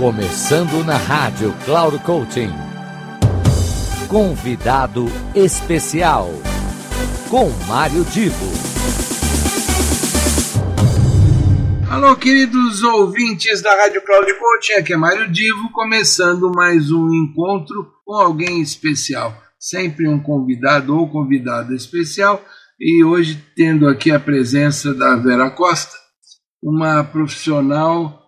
Começando na rádio Cloud Coaching. Convidado especial com Mário Divo. Alô, queridos ouvintes da Rádio Cloud Coaching, aqui é Mário Divo, começando mais um encontro com alguém especial. Sempre um convidado ou convidada especial e hoje tendo aqui a presença da Vera Costa, uma profissional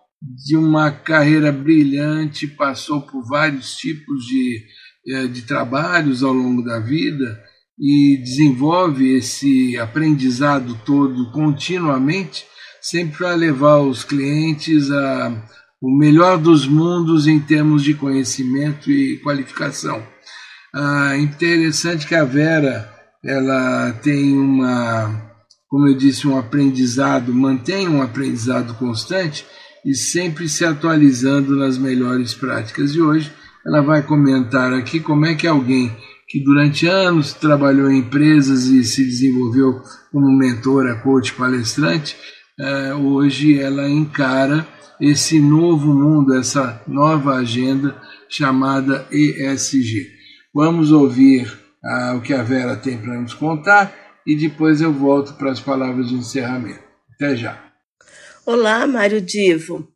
de uma carreira brilhante, passou por vários tipos de, de trabalhos ao longo da vida e desenvolve esse aprendizado todo continuamente, sempre para levar os clientes a o melhor dos mundos em termos de conhecimento e qualificação. Ah, interessante que a Vera ela tem uma, como eu disse, um aprendizado, mantém um aprendizado constante e sempre se atualizando nas melhores práticas. E hoje ela vai comentar aqui como é que alguém que durante anos trabalhou em empresas e se desenvolveu como mentora, coach, palestrante, hoje ela encara esse novo mundo, essa nova agenda chamada ESG. Vamos ouvir o que a Vera tem para nos contar e depois eu volto para as palavras de encerramento. Até já. Olá, Mário Divo.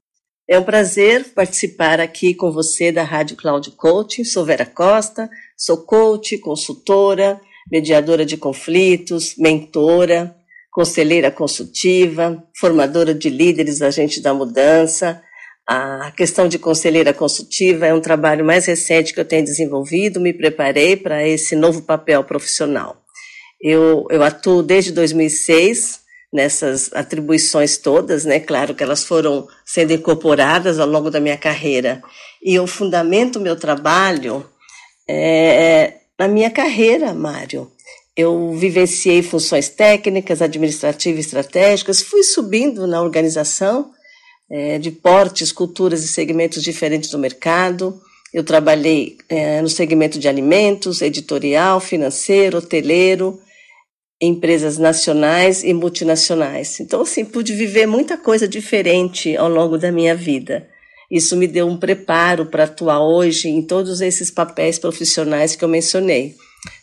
É um prazer participar aqui com você da Rádio Cloud Coaching. Sou Vera Costa, sou coach, consultora, mediadora de conflitos, mentora, conselheira consultiva, formadora de líderes, agente da mudança. A questão de conselheira consultiva é um trabalho mais recente que eu tenho desenvolvido, me preparei para esse novo papel profissional. Eu, eu atuo desde 2006 nessas atribuições todas, né? Claro que elas foram sendo incorporadas ao longo da minha carreira. E eu fundamento meu trabalho é, na minha carreira, Mário. Eu vivenciei funções técnicas, administrativas estratégicas, fui subindo na organização é, de portes, culturas e segmentos diferentes do mercado. Eu trabalhei é, no segmento de alimentos, editorial, financeiro, hoteleiro, empresas nacionais e multinacionais. Então, assim, pude viver muita coisa diferente ao longo da minha vida. Isso me deu um preparo para atuar hoje em todos esses papéis profissionais que eu mencionei.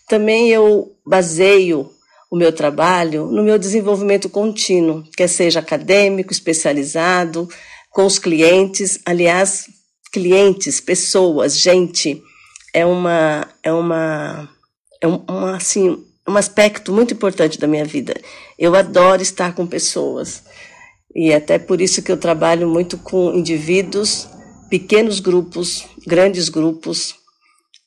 Também eu baseio o meu trabalho no meu desenvolvimento contínuo, quer seja acadêmico, especializado, com os clientes, aliás, clientes, pessoas, gente, é uma é uma é uma assim, um aspecto muito importante da minha vida. Eu adoro estar com pessoas. E até por isso que eu trabalho muito com indivíduos, pequenos grupos, grandes grupos.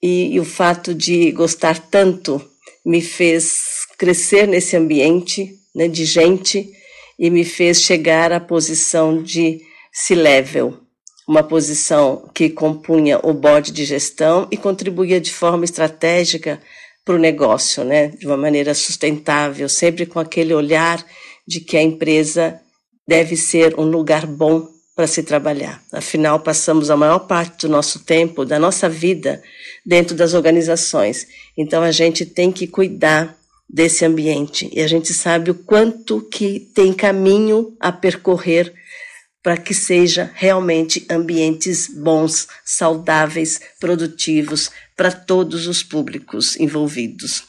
E, e o fato de gostar tanto me fez crescer nesse ambiente né, de gente e me fez chegar à posição de C-level, uma posição que compunha o board de gestão e contribuía de forma estratégica para o negócio, né, de uma maneira sustentável, sempre com aquele olhar de que a empresa deve ser um lugar bom para se trabalhar. Afinal, passamos a maior parte do nosso tempo, da nossa vida, dentro das organizações. Então, a gente tem que cuidar desse ambiente e a gente sabe o quanto que tem caminho a percorrer para que seja realmente ambientes bons, saudáveis, produtivos para todos os públicos envolvidos.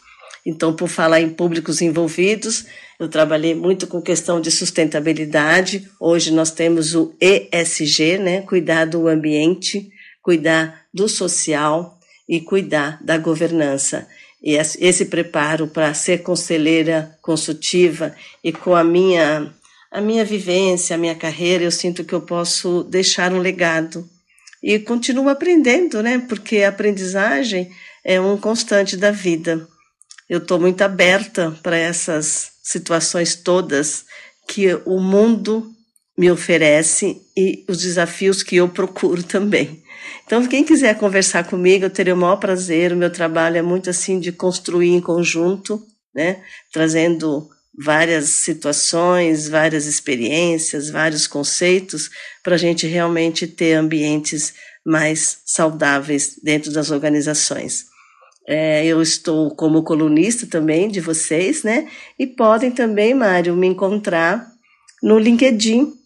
Então, por falar em públicos envolvidos, eu trabalhei muito com questão de sustentabilidade. Hoje nós temos o ESG, né? Cuidar do ambiente, cuidar do social e cuidar da governança. E esse preparo para ser conselheira consultiva e com a minha a minha vivência, a minha carreira, eu sinto que eu posso deixar um legado. E continuo aprendendo, né? Porque a aprendizagem é um constante da vida. Eu estou muito aberta para essas situações todas que o mundo me oferece e os desafios que eu procuro também. Então, quem quiser conversar comigo, eu terei o maior prazer. O meu trabalho é muito assim de construir em conjunto, né? Trazendo várias situações, várias experiências, vários conceitos, para a gente realmente ter ambientes mais saudáveis dentro das organizações. É, eu estou como colunista também de vocês, né? E podem também, Mário, me encontrar no LinkedIn,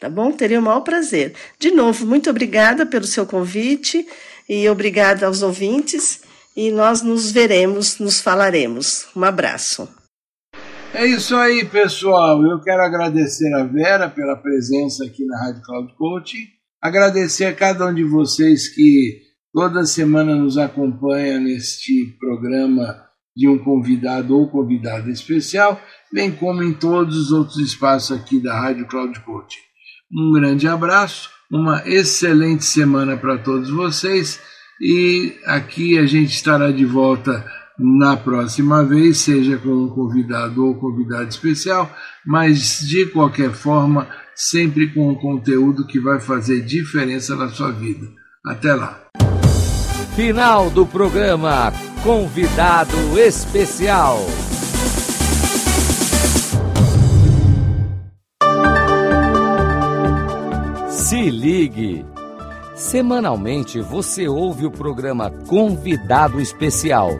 Tá bom? Teria o maior prazer. De novo, muito obrigada pelo seu convite e obrigada aos ouvintes. E nós nos veremos, nos falaremos. Um abraço. É isso aí, pessoal. Eu quero agradecer a Vera pela presença aqui na Rádio Cloud Coaching. Agradecer a cada um de vocês que toda semana nos acompanha neste programa de um convidado ou convidada especial, bem como em todos os outros espaços aqui da Rádio Cloud Coaching. Um grande abraço, uma excelente semana para todos vocês e aqui a gente estará de volta na próxima vez, seja com um convidado ou convidado especial, mas de qualquer forma, sempre com um conteúdo que vai fazer diferença na sua vida. Até lá. Final do programa Convidado Especial. Se ligue. Semanalmente você ouve o programa Convidado Especial,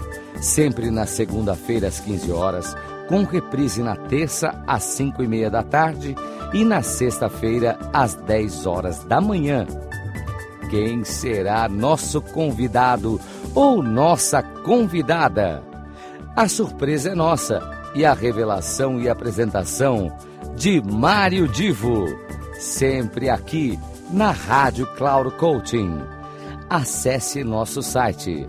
sempre na segunda-feira às 15 horas, com reprise na terça às 5 e meia da tarde e na sexta-feira às 10 horas da manhã. Quem será nosso convidado ou nossa convidada? A surpresa é nossa e a revelação e apresentação de Mário Divo, sempre aqui na Rádio Cloud Coaching. Acesse nosso site